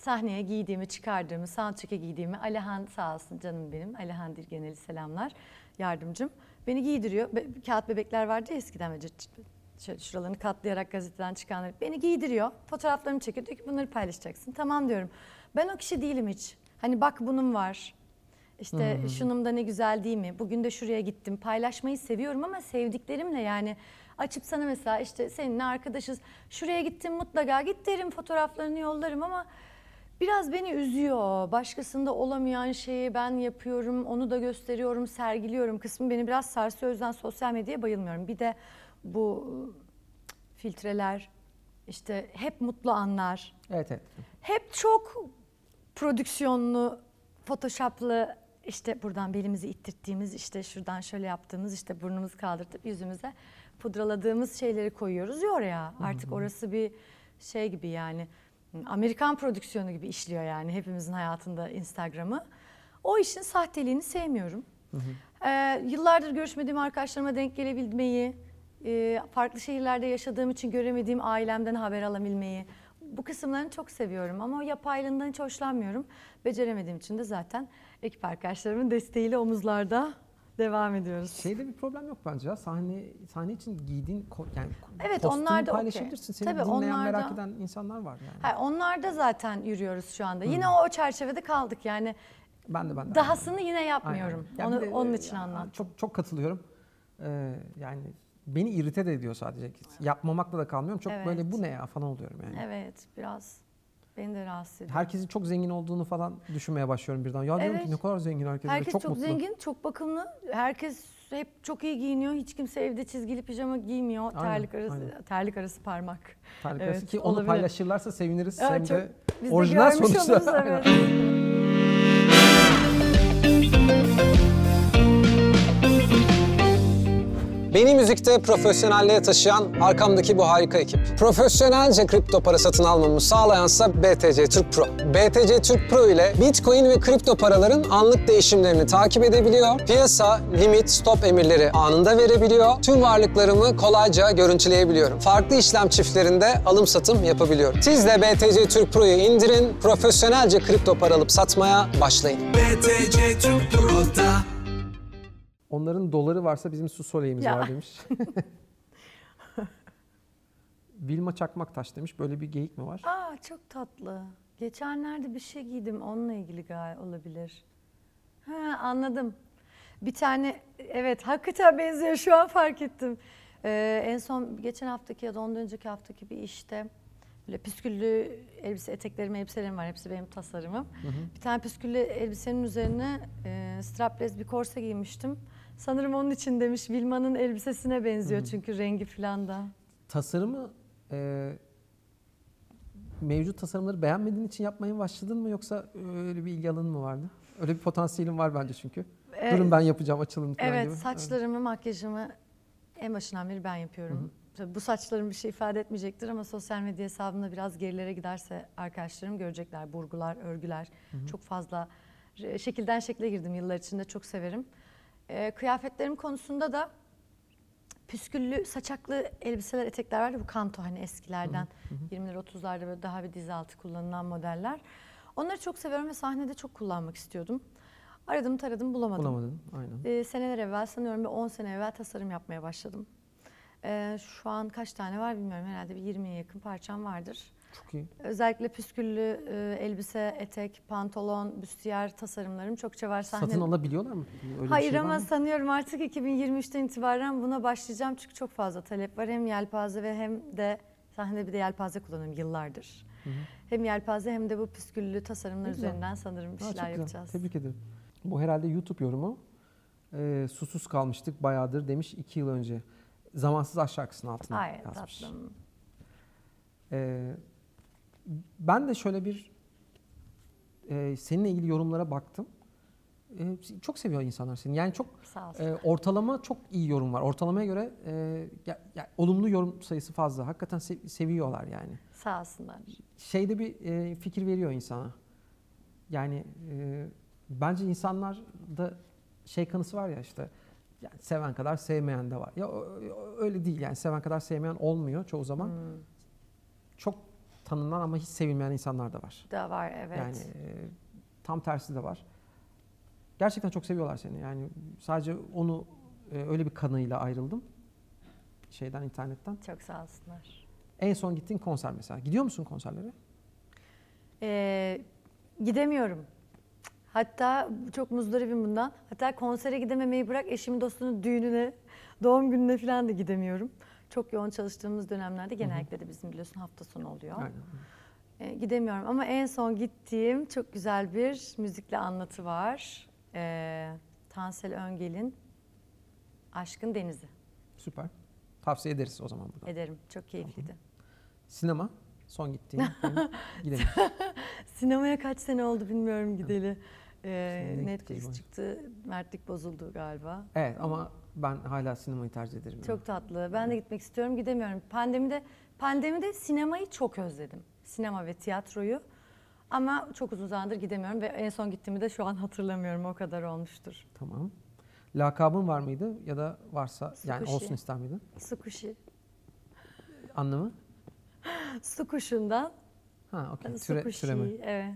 sahneye giydiğimi, çıkardığımı, soundcheck'e giydiğimi Alihan sağ olsun canım benim. Alihan Dirgeneli selamlar yardımcım. Beni giydiriyor. Be- kağıt bebekler vardı ya eskiden cırt şöyle şuralarını katlayarak gazeteden çıkanlar. Beni giydiriyor. Fotoğraflarımı çekiyor. Diyor ki bunları paylaşacaksın. Tamam diyorum. Ben o kişi değilim hiç. Hani bak bunun var. İşte şunum da ne güzel değil mi? Bugün de şuraya gittim. Paylaşmayı seviyorum ama sevdiklerimle yani açıp sana mesela işte seninle arkadaşız. Şuraya gittim mutlaka git derim fotoğraflarını yollarım ama biraz beni üzüyor. Başkasında olamayan şeyi ben yapıyorum, onu da gösteriyorum, sergiliyorum kısmı beni biraz sarsıyor. O yüzden sosyal medyaya bayılmıyorum. Bir de bu filtreler, işte hep mutlu anlar, Evet evet. hep çok prodüksiyonlu, photoshoplı işte buradan belimizi ittirttiğimiz işte şuradan şöyle yaptığımız işte burnumuzu kaldırtıp yüzümüze pudraladığımız şeyleri koyuyoruz ya oraya. Artık orası bir şey gibi yani Amerikan prodüksiyonu gibi işliyor yani hepimizin hayatında Instagram'ı. O işin sahteliğini sevmiyorum. Ee, yıllardır görüşmediğim arkadaşlarıma denk gelebilmeyi, e, farklı şehirlerde yaşadığım için göremediğim ailemden haber alabilmeyi, bu kısımlarını çok seviyorum ama o yapaylığından hiç hoşlanmıyorum. Beceremediğim için de zaten ekip arkadaşlarımın desteğiyle omuzlarda devam ediyoruz. Şeyde bir problem yok bence ya. Sahne sahne için giydiğin ko- yani Evet, kostümü onlar da okey. paylaşabilirsin. Seni Tabii, dinleyen onlar merak da- eden insanlar var yani. Ha, onlarda zaten yürüyoruz şu anda. Yine o çerçevede kaldık yani. Ben de ben de. Dahasını yine Aynen. yapmıyorum. Ya Onu de, onun e, için ya, anlattım. Çok çok katılıyorum. Ee, yani beni irite de ediyor sadece. Yapmamakla da kalmıyorum. Çok Evet. böyle bu ne ya falan oluyorum yani. Evet, biraz beni de rahatsız ediyor. Herkesin çok zengin olduğunu falan düşünmeye başlıyorum birden. Ya diyorum ki Evet. ne kadar zengin herkes. Herkes çok, çok, mutlu. zengin, çok bakımlı. Herkes hep çok iyi giyiniyor. Hiç kimse evde çizgili pijama giymiyor. Aynen, terlik arası aynen. terlik arası parmak. Terlik Evet, arası ki onu olabilir. paylaşırlarsa seviniriz. Hem çok- de Biz orijinal görmüş sonuçta. oluruz evet. Beni müzikte profesyonelliğe taşıyan arkamdaki bu harika ekip. Profesyonelce kripto para satın almamı sağlayansa BTC Türk Pro. BTC Türk Pro ile Bitcoin ve kripto paraların anlık değişimlerini takip edebiliyor. Piyasa, limit, stop emirleri anında verebiliyor. Tüm varlıklarımı kolayca görüntüleyebiliyorum. Farklı işlem çiftlerinde alım satım yapabiliyorum. Siz de BTC Türk Pro'yu indirin, profesyonelce kripto para alıp satmaya başlayın. BTC Türk Pro'da Onların doları varsa bizim su soleyimiz Ya. var demiş. Vilma Çakmaktaş demiş. Böyle bir geyik mi var? Aa çok tatlı. Geçenlerde bir şey giydim onunla ilgili gal olabilir. Ha anladım. Bir tane evet hakikaten benziyor şu an fark ettim. Ee, en son geçen haftaki ya da ondan önceki haftaki bir işte böyle püsküllü elbise eteklerim elbiselerim var hepsi benim tasarımım. Bir tane püsküllü elbisenin üzerine e, strapless bir korse giymiştim. Sanırım onun için demiş Vilma'nın elbisesine benziyor çünkü rengi falan da. Tasarımı e, mevcut tasarımları beğenmediğin için yapmaya başladın mı yoksa öyle bir ilgi alanın mı vardı? Öyle bir potansiyelin var bence çünkü. Ee, Durun ben yapacağım açılın falan Evet, gibi. saçlarımı, makyajımı en başından beri ben yapıyorum. Tabii bu saçlarım bir şey ifade etmeyecektir ama sosyal medya hesabımda biraz gerilere giderse arkadaşlarım görecekler. Burgular, örgüler çok fazla re- şekilden şekle girdim yıllar içinde çok severim. Ee, kıyafetlerim konusunda da püsküllü saçaklı elbiseler, etekler vardı. Bu kanto hani eskilerden 20'ler 30'larda böyle daha bir diz altı kullanılan modeller. Onları çok seviyorum ve sahnede çok kullanmak istiyordum. Aradım taradım bulamadım. Bulamadın. Aynen. Ee, seneler evvel sanıyorum bir 10 sene evvel tasarım yapmaya başladım. Ee, şu an kaç tane var bilmiyorum herhalde bir 20'ye yakın parçam vardır. Çok iyi. Özellikle püsküllü e, elbise, etek, pantolon, büstiyer tasarımlarım çokça var sahne. Satın alabiliyorlar mı? Öyle bir Hayır şey ama sanıyorum artık 2023'ten itibaren buna başlayacağım çünkü çok fazla talep var. Hem yelpaze ve hem de sahnede bir de yelpaze kullanıyorum yıllardır. Hem yelpaze hem de bu püsküllü tasarımlar güzel. üzerinden sanırım bir şeyler güzel. yapacağız. Tebrik ederim. Bu herhalde YouTube yorumu. Ee, susuz kalmıştık bayağıdır demiş iki yıl önce. Zamansız aşk şarkısının altına Ay yazmış. tatlım. Ee, ben de şöyle bir e, seninle ilgili yorumlara baktım. Ee, çok seviyor insanlar seni. Yani çok e, ortalama çok iyi yorum var. Ortalamaya göre e, ya- ya olumlu yorum sayısı fazla. Hakikaten se- seviyorlar yani. Sağ olsunlar. Şeyde bir e, fikir veriyor insana. Yani e, bence insanlarda şey kanısı var ya işte yani seven kadar sevmeyen de var. Ya öyle değil yani seven kadar sevmeyen olmuyor çoğu zaman. Hmm, Çok tanınan ama hiç sevilmeyen insanlar da var. da var evet. Yani e, tam tersi de var. Gerçekten çok seviyorlar seni. Yani sadece onu e, öyle bir kanıyla ayrıldım. Şeyden internetten. Çok sağ olsunlar. En son gittiğin konser mesela. Gidiyor musun konserlere? Ee, gidemiyorum. Hatta çok muzdaribim bundan. Hatta konsere gidememeyi bırak eşimin dostunun düğününe, doğum gününe falan da gidemiyorum. Çok yoğun çalıştığımız dönemlerde genellikle de bizim biliyorsun hafta sonu oluyor. Aynen. Ee, gidemiyorum ama en son gittiğim çok güzel bir müzikle anlatı var. Ee, Tansel Öngel'in Aşkın Denizi. Süper. Tavsiye ederiz o zaman buradan. Ederim. Çok keyifliydi. Sinema son gittiğin. Gidelim. Sinemaya kaç sene oldu bilmiyorum gideli. Ee, Netflix çıktı. Mertlik bozuldu galiba. Evet ama ben hala sinemayı tercih ederim. yani. Çok tatlı. Ben de gitmek istiyorum. Gidemiyorum. Pandemide pandemide sinemayı çok özledim. Sinema ve tiyatroyu. Ama çok uzun zamandır gidemiyorum ve en son gittiğimi de şu an hatırlamıyorum. O kadar olmuştur. Tamam. Lakabın var mıydı ya da varsa yani olsun ister miydin? Su kuşu. Anlamı? Su kuşundan Ha okey. su Türe, kuşu. türeme. Evet.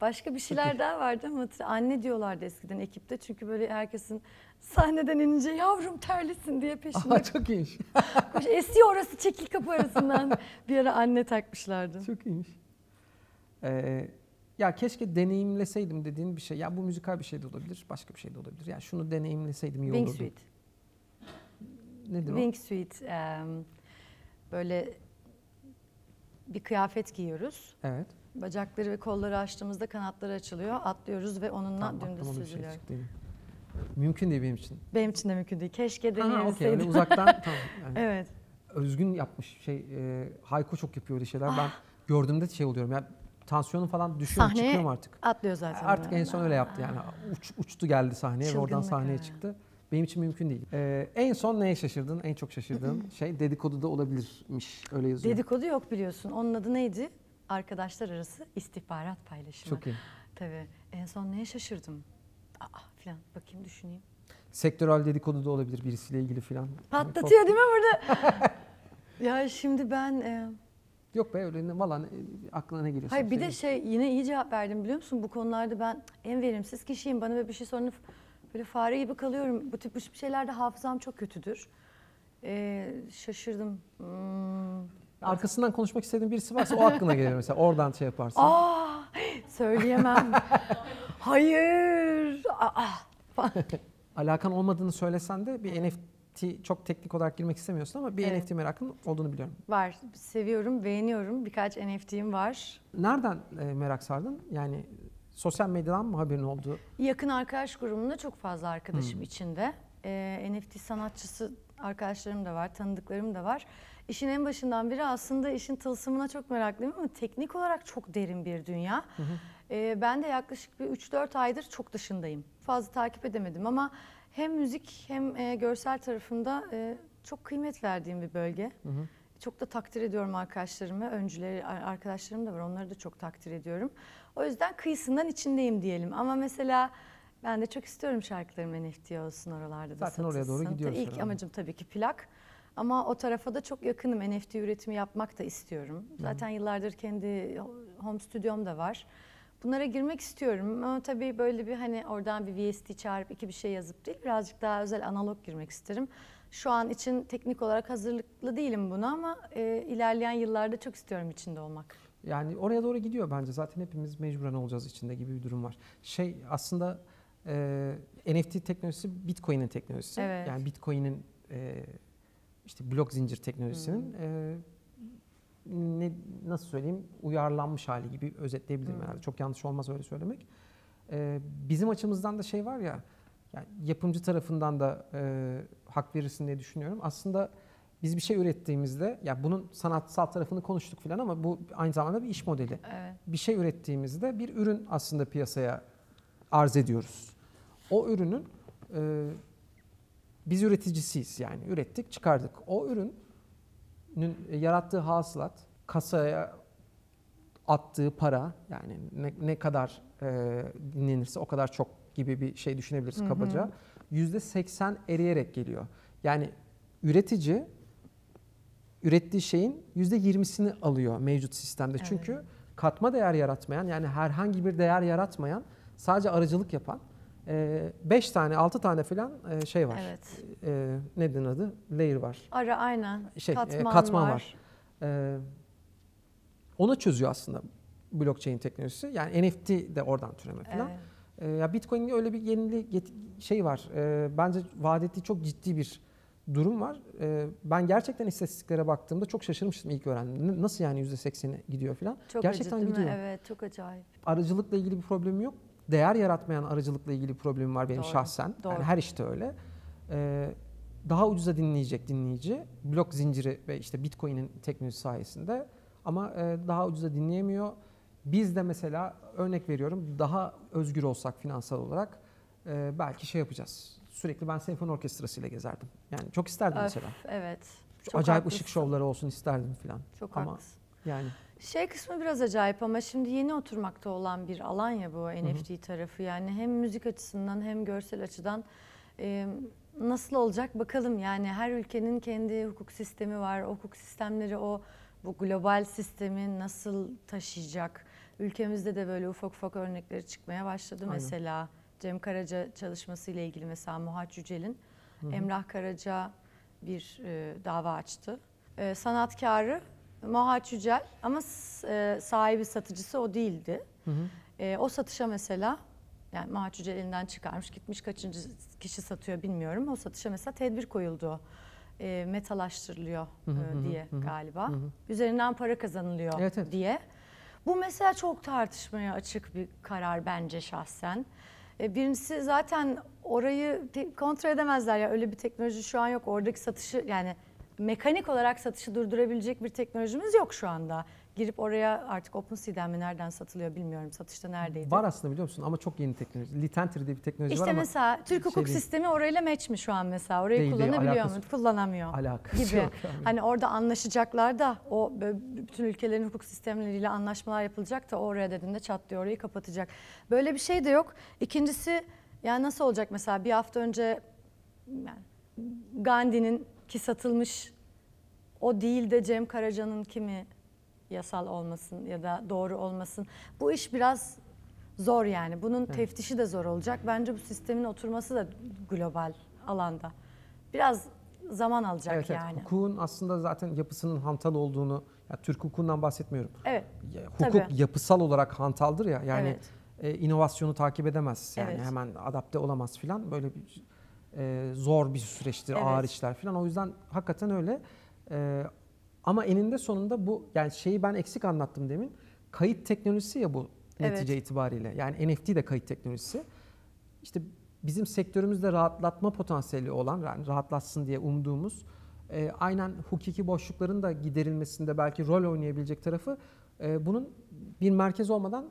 Başka bir şeyler daha vardı ama anne diyorlardı eskiden ekipte. Çünkü böyle herkesin sahneden inince yavrum terlisin diye peşinde Aha çok iyiymiş. koş. Esiyor orası çekil kapı arasından. bir ara anne takmışlardı. Çok iyiymiş. Ee, ya keşke deneyimleseydim dediğin bir şey. Ya bu müzikal bir şey de olabilir, başka bir şey de olabilir. Ya şunu deneyimleseydim iyi olurdu. Wingsuit. Nedir o? Wingsuit. em, böyle bir kıyafet giyiyoruz. Evet. Bacakları ve kolları açtığımızda kanatları açılıyor. Atlıyoruz ve onunla Tamam, dümdüz şey süzülüyor. yine. Mümkün değil benim için. Benim için de mümkün değil. Keşke Ha, okey. Öyle deneyebilseydim. uzaktan tamam. Yani evet. Özgün yapmış şey. E, Hayko çok yapıyor öyle şeyler. Ben gördüğümde şey oluyorum. Ya tansiyonum falan düşüyor Sahneye çıkıyor mu artık? Atlıyor zaten. Artık en son öyle yaptı yani. Uç, uçtu geldi sahneye ve oradan Çılgınlık, sahneye ha. çıktı. Benim için mümkün değil. Ee, en son neye şaşırdın? En çok şaşırdığın şey dedikodu da olabilirmiş. Öyle yazıyor. Dedikodu yok biliyorsun. Onun adı neydi? Arkadaşlar arası istihbarat paylaşımı. Çok iyi. Tabii. En son neye şaşırdım? Aa falan. Bakayım düşüneyim. Sektörel dedikodu da olabilir birisiyle ilgili falan. Patlatıyor değil mi burada? ya şimdi ben... e, Yok be öyle ne, valla aklına ne geliyorsa. hayır bir de şey yine iyi cevap verdim biliyor musun? Bu konularda ben en verimsiz kişiyim. Bana bir şey sorun böyle fare gibi kalıyorum. Bu tip bu tip şeylerde hafızam çok kötüdür. Ee, şaşırdım. Hmm. Arkasından konuşmak istediğin birisi varsa o aklına gelir mesela. Oradan şey yaparsın. Aa, söyleyemem. Hayır. Aa, Alakan olmadığını söylesen de bir NFT çok teknik olarak girmek istemiyorsun ama bir Evet. NFT merakın olduğunu biliyorum. var. Seviyorum, beğeniyorum. Birkaç NFT'im var. Nereden e, merak sardın? Yani sosyal medyadan mı haberin oldu? Yakın arkadaş grubumda çok fazla arkadaşım içinde. Ee, NFT sanatçısı arkadaşlarım da var, tanıdıklarım da var. İşin en başından biri aslında işin tılsımına çok meraklıyım ama teknik olarak çok derin bir dünya. Ee, ben de yaklaşık bir 3-4 aydır çok dışındayım. Fazla takip edemedim ama hem müzik hem e, görsel tarafında e, çok kıymet verdiğim bir bölge. çok da takdir ediyorum arkadaşlarımı. Öncüleri ar- arkadaşlarım da var. Onları da çok takdir ediyorum. O yüzden kıyısından içindeyim diyelim. Ama mesela ben de çok istiyorum şarkılarım NFT olsun oralarda da Zaten oraya doğru satılsın. gidiyoruz İlk herhalde. amacım tabii ki plak. Ama o tarafa da çok yakınım. NFT üretimi yapmak da istiyorum. Zaten yıllardır kendi home stüdyom da var. Bunlara girmek istiyorum ama tabii böyle bir hani oradan bir VST çağırıp iki bir şey yazıp değil birazcık daha özel analog girmek isterim. Şu an için teknik olarak hazırlıklı değilim buna ama e, ilerleyen yıllarda çok istiyorum içinde olmak. Yani oraya doğru gidiyor bence. Zaten hepimiz mecburen olacağız içinde gibi bir durum var. Şey aslında e, NFT teknolojisi Bitcoin'in teknolojisi. Evet. Yani Bitcoin'in e, işte blok zincir teknolojisinin e, ne nasıl söyleyeyim uyarlanmış hali gibi özetleyebilirim Hmm. herhalde. Çok yanlış olmaz öyle söylemek. E, bizim açımızdan da şey var ya yani yapımcı tarafından da e, hak verirsin diye düşünüyorum. Aslında biz bir şey ürettiğimizde ya bunun sanatsal tarafını konuştuk falan ama bu aynı zamanda bir iş modeli. Evet. Bir şey ürettiğimizde bir ürün aslında piyasaya arz ediyoruz. O ürünün e, biz üreticisiyiz yani ürettik çıkardık. O ürünün yarattığı hasılat kasaya attığı para yani ne, ne kadar e, dinlenirse o kadar çok gibi bir şey düşünebiliriz Hı hı. kabaca. Yüzde seksen eriyerek geliyor. Yani üretici ürettiği şeyin yüzde yirmisini alıyor mevcut sistemde. Evet. Çünkü katma değer yaratmayan yani herhangi bir değer yaratmayan sadece aracılık yapan 5 tane 6 tane falan e, şey var. Evet. E, nedir adı? Layer var. Ara aynen. Şey, e, katman, katman var. var. E, onu çözüyor aslında blockchain teknolojisi. Yani NFT de oradan türeme falan. Evet. E, ya Bitcoin'in öyle bir yenilik yet- şey var. E, bence vaat ettiği çok ciddi bir durum var. E, ben gerçekten istatistiklere baktığımda çok şaşırmıştım ilk öğrendiğimde. Nasıl yani %80'e gidiyor falan. Çok Gerçekten acı gidiyor. Evet çok acayip. Aracılıkla ilgili bir problemim yok. Değer yaratmayan aracılıkla ilgili problemim var benim Doğru, şahsen. doğru. Yani her işte öyle. E, daha ucuza dinleyecek dinleyici. Blok zinciri ve işte Bitcoin'in teknolojisi sayesinde. Ama e, daha ucuza dinleyemiyor. Biz de mesela örnek veriyorum daha özgür olsak finansal olarak e, belki şey yapacağız. Sürekli ben senfoni orkestrasıyla gezerdim. Yani çok isterdim Öf, mesela. evet. Çok acayip haklısın. ışık şovları olsun isterdim falan. Çok Ama- haklısın. Yani Şey kısmı biraz acayip ama şimdi yeni oturmakta olan bir alan ya bu NFT tarafı. Yani hem müzik açısından hem görsel açıdan e, nasıl olacak bakalım. Yani her ülkenin kendi hukuk sistemi var. O hukuk sistemleri o bu global sistemi nasıl taşıyacak? Ülkemizde de böyle ufak ufak örnekleri çıkmaya başladı Aynen. mesela. Cem Karaca çalışması ile ilgili mesela Muhat Yücel'in Emrah Karaca bir e, dava açtı. E, sanatkarı Mohat Yücel ama e, sahibi satıcısı o değildi. Hı hı. E, o satışa mesela yani Yücel elinden çıkarmış gitmiş kaçıncı kişi satıyor bilmiyorum. O satışa mesela tedbir koyuldu. E, metalaştırılıyor Hı hı, e, diye hı hı, galiba. hı hı. Üzerinden para kazanılıyor Evet, evet. diye. Bu mesela çok tartışmaya açık bir karar bence şahsen. E, Birincisi zaten orayı kontrol edemezler ya öyle bir teknoloji şu an yok. Oradaki satışı yani mekanik olarak satışı durdurabilecek bir teknolojimiz yok şu anda. Girip oraya artık OpenSea'den mi nereden satılıyor bilmiyorum. Satışta neredeydi? var aslında biliyor musun ama çok yeni teknoloji. Litentry diye bir teknoloji İşte var ama mesela Türk hukuk değil. sistemi orayla match mi şu an mesela? Orayı Değil, değil, kullanabiliyor alakası mu? Kullanamıyor alakası gibi. yok. yani. Hani orada anlaşacaklar da o bütün ülkelerin hukuk sistemleriyle anlaşmalar yapılacak da oraya dediğinde çat diye orayı kapatacak. Böyle bir şey de yok. İkincisi yani nasıl olacak mesela bir hafta önce yani Gandhi'nin ki satılmış o değil de Cem Karaca'nın kimi yasal olmasın ya da doğru olmasın. Bu iş biraz zor yani. Bunun teftişi de zor olacak. Bence bu sistemin oturması da global alanda. Biraz zaman alacak Evet, evet. yani. Hukukun aslında zaten yapısının hantal olduğunu, ya Türk hukukundan bahsetmiyorum. Evet. Ya, hukuk Tabii. yapısal olarak hantaldır ya. Yani Evet. e, inovasyonu takip edemez. Yani Evet. hemen adapte olamaz filan. Böyle bir e, zor bir süreçtir, Evet. ağır işler filan. O yüzden hakikaten öyle. E, ama eninde sonunda bu yani şeyi ben eksik anlattım demin. Kayıt teknolojisi ya bu Evet. netice itibariyle. Yani NFT de kayıt teknolojisi. İşte bizim sektörümüzde rahatlatma potansiyeli olan, yani rahatlatsın diye umduğumuz, e, aynen hukuki boşlukların da giderilmesinde belki rol oynayabilecek tarafı e, bunun bir merkez olmadan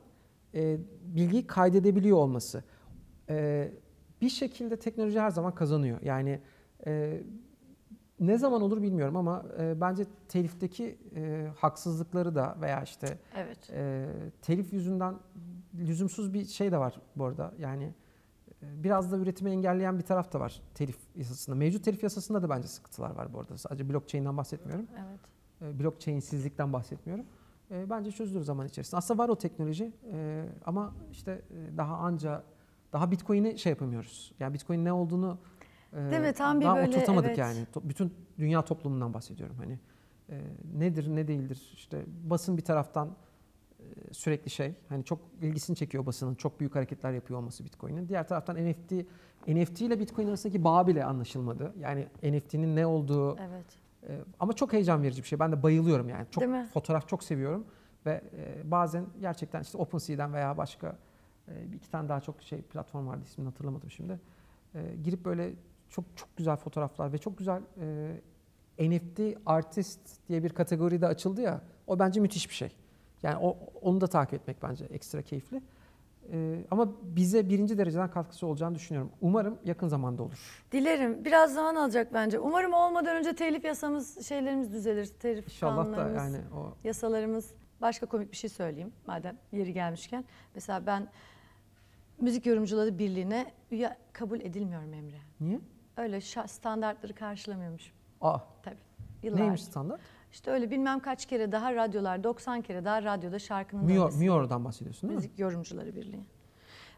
e, bilgiyi kaydedebiliyor olması. E, bir şekilde teknoloji her zaman kazanıyor. Yani e, ne zaman olur bilmiyorum ama e, bence telifteki e, haksızlıkları da veya işte Evet. e, telif yüzünden lüzumsuz bir şey de var bu arada. Yani e, biraz da üretimi engelleyen bir taraf da var telif yasasında. Mevcut telif yasasında da bence sıkıntılar var bu arada. Sadece blockchain'den bahsetmiyorum. Evet. E, blockchainsizlikten bahsetmiyorum. E, bence çözülür zaman içerisinde. Aslında var o teknoloji e, ama işte e, daha anca daha Bitcoin'i şey yapamıyoruz. Yani Bitcoin ne olduğunu e, Değil mi? Tam bir daha böyle, oturtamadık evet. yani. Bütün dünya toplumundan bahsediyorum. Hani e, nedir ne değildir işte basın bir taraftan e, sürekli şey hani çok ilgisini çekiyor basının çok büyük hareketler yapıyor olması Bitcoin'in. Diğer taraftan NFT NFT ile Bitcoin arasındaki bağ bile anlaşılmadı. Yani NFT'nin ne olduğu Evet. ee, ama çok heyecan verici bir şey. Ben de bayılıyorum yani. Çok fotoğraf çok seviyorum ve e, bazen gerçekten işte OpenSea'den veya başka e, bir iki tane daha çok şey platform vardı ismini hatırlamadım şimdi. E, girip böyle çok çok güzel fotoğraflar ve çok güzel e, NFT artist diye bir kategori de açıldı ya. O bence müthiş bir şey. Yani o, onu da takip etmek bence ekstra keyifli. E, ama bize birinci dereceden katkısı olacağını düşünüyorum. Umarım yakın zamanda olur. Dilerim. Biraz zaman alacak bence. Umarım olmadan önce telif yasamız, şeylerimiz düzelir. Telif İnşallah da yani o yasalarımız. Başka komik bir şey söyleyeyim madem yeri gelmişken. Mesela ben Müzik Yorumcuları Birliği'ne üye kabul edilmiyorum Emre. niye? Öyle şa- standartları karşılamıyormuş Aa, tabii. Yıllardır. neymiş standart? İşte öyle bilmem kaç kere daha radyolar, 90 kere daha radyoda şarkının Mior, dönmesi. Mior'dan bahsediyorsun değil mi? Müzik Yorumcuları Birliği.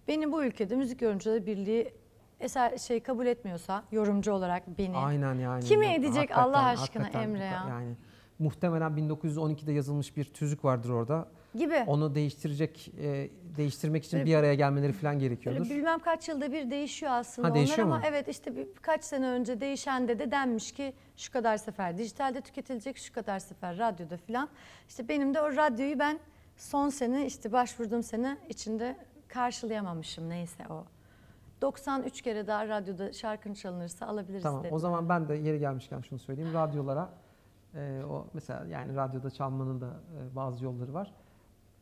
Benim bu ülkede Müzik Yorumcuları Birliği eser şey kabul etmiyorsa yorumcu olarak beni Aynen yani. Kimi edecek hakikaten- Allah aşkına hakikaten Emre ya? Yani muhtemelen 1912'de yazılmış bir tüzük vardır orada. Gibi Onu değiştirecek, e, değiştirmek için Böyle- bir araya gelmeleri falan gerekiyordur. bilmem kaç yılda bir değişiyor aslında Ha, onlar değişiyor ama mu? evet işte bir, birkaç sene önce değişende de denmiş ki şu kadar sefer dijitalde tüketilecek şu kadar sefer radyoda filan. İşte benim de o radyoyu ben son sene işte başvurduğum sene içinde karşılayamamışım neyse o. 93 kere daha radyoda şarkın çalınırsa alabiliriz Tamam dedim. o zaman ben de yeri gelmişken şunu söyleyeyim. Radyolara e, o mesela yani radyoda çalmanın da e, bazı yolları var.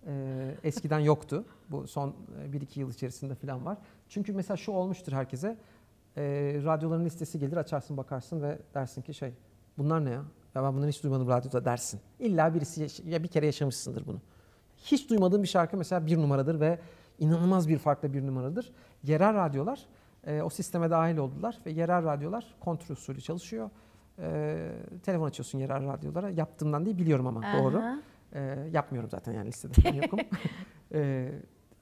E, eskiden yoktu. Bu son 1-2 yıl içerisinde falan var. Çünkü mesela şu olmuştur herkese. E, radyoların listesi gelir açarsın bakarsın ve dersin ki şey bunlar ne ya? Ya ben bunları hiç duymadım radyoda dersin. İlla birisi ya bir kere yaşamışsındır bunu. Hiç duymadığım bir şarkı mesela bir numaradır ve inanılmaz bir farkla bir numaradır. Yerel radyolar e, o sisteme dahil oldular ve yerel radyolar kontrol usulü çalışıyor. E, telefon açıyorsun yerel radyolara. Yaptığımdan değil biliyorum ama doğru. E, yapmıyorum zaten yani listede falan yokum. E,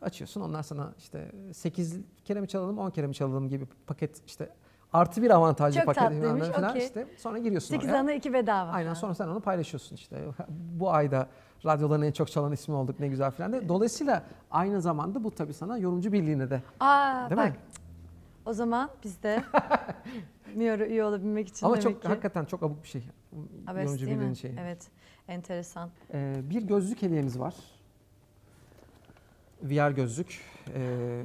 açıyorsun onlar sana işte 8 kere mi çalalım 10 kere mi çalalım gibi paket işte artı bir avantajlı Çok paket tatlıymış, falan okey. işte sonra giriyorsun 8 oraya. ana 2 bedava. Aynen sonra sen onu paylaşıyorsun işte. Bu ayda radyoların en çok çalan ismi olduk ne güzel falan de. Dolayısıyla aynı zamanda bu tabii sana yorumcu birliğine de. Aa Değil bak mi? o zaman biz de Miyor'a üye olabilmek için Ama demek çok ki. hakikaten çok abuk bir şey. Abes yorumcu değil mi? şeyi. Evet enteresan. Ee, bir gözlük hediyemiz var. VR gözlük. Ee,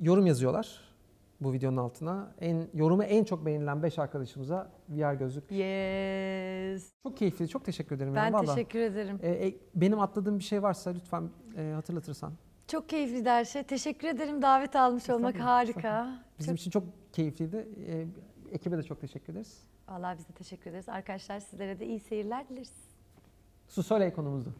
yorum yazıyorlar bu videonun altına. En yorumu en çok beğenilen 5 arkadaşımıza VR gözlük. Yes. Çok keyifli. Çok teşekkür ederim. Ben ya, vallahi. teşekkür ederim. Ee, e, benim atladığım bir şey varsa lütfen e, hatırlatırsan. Çok keyifliydi her şey. Teşekkür ederim davet almış olmak harika. Bizim Çok, için çok keyifliydi. Ee, ekibe de çok teşekkür ederiz. Vallahi biz de teşekkür ederiz. Arkadaşlar sizlere de iyi seyirler dileriz. Su Soleil konumuzdu.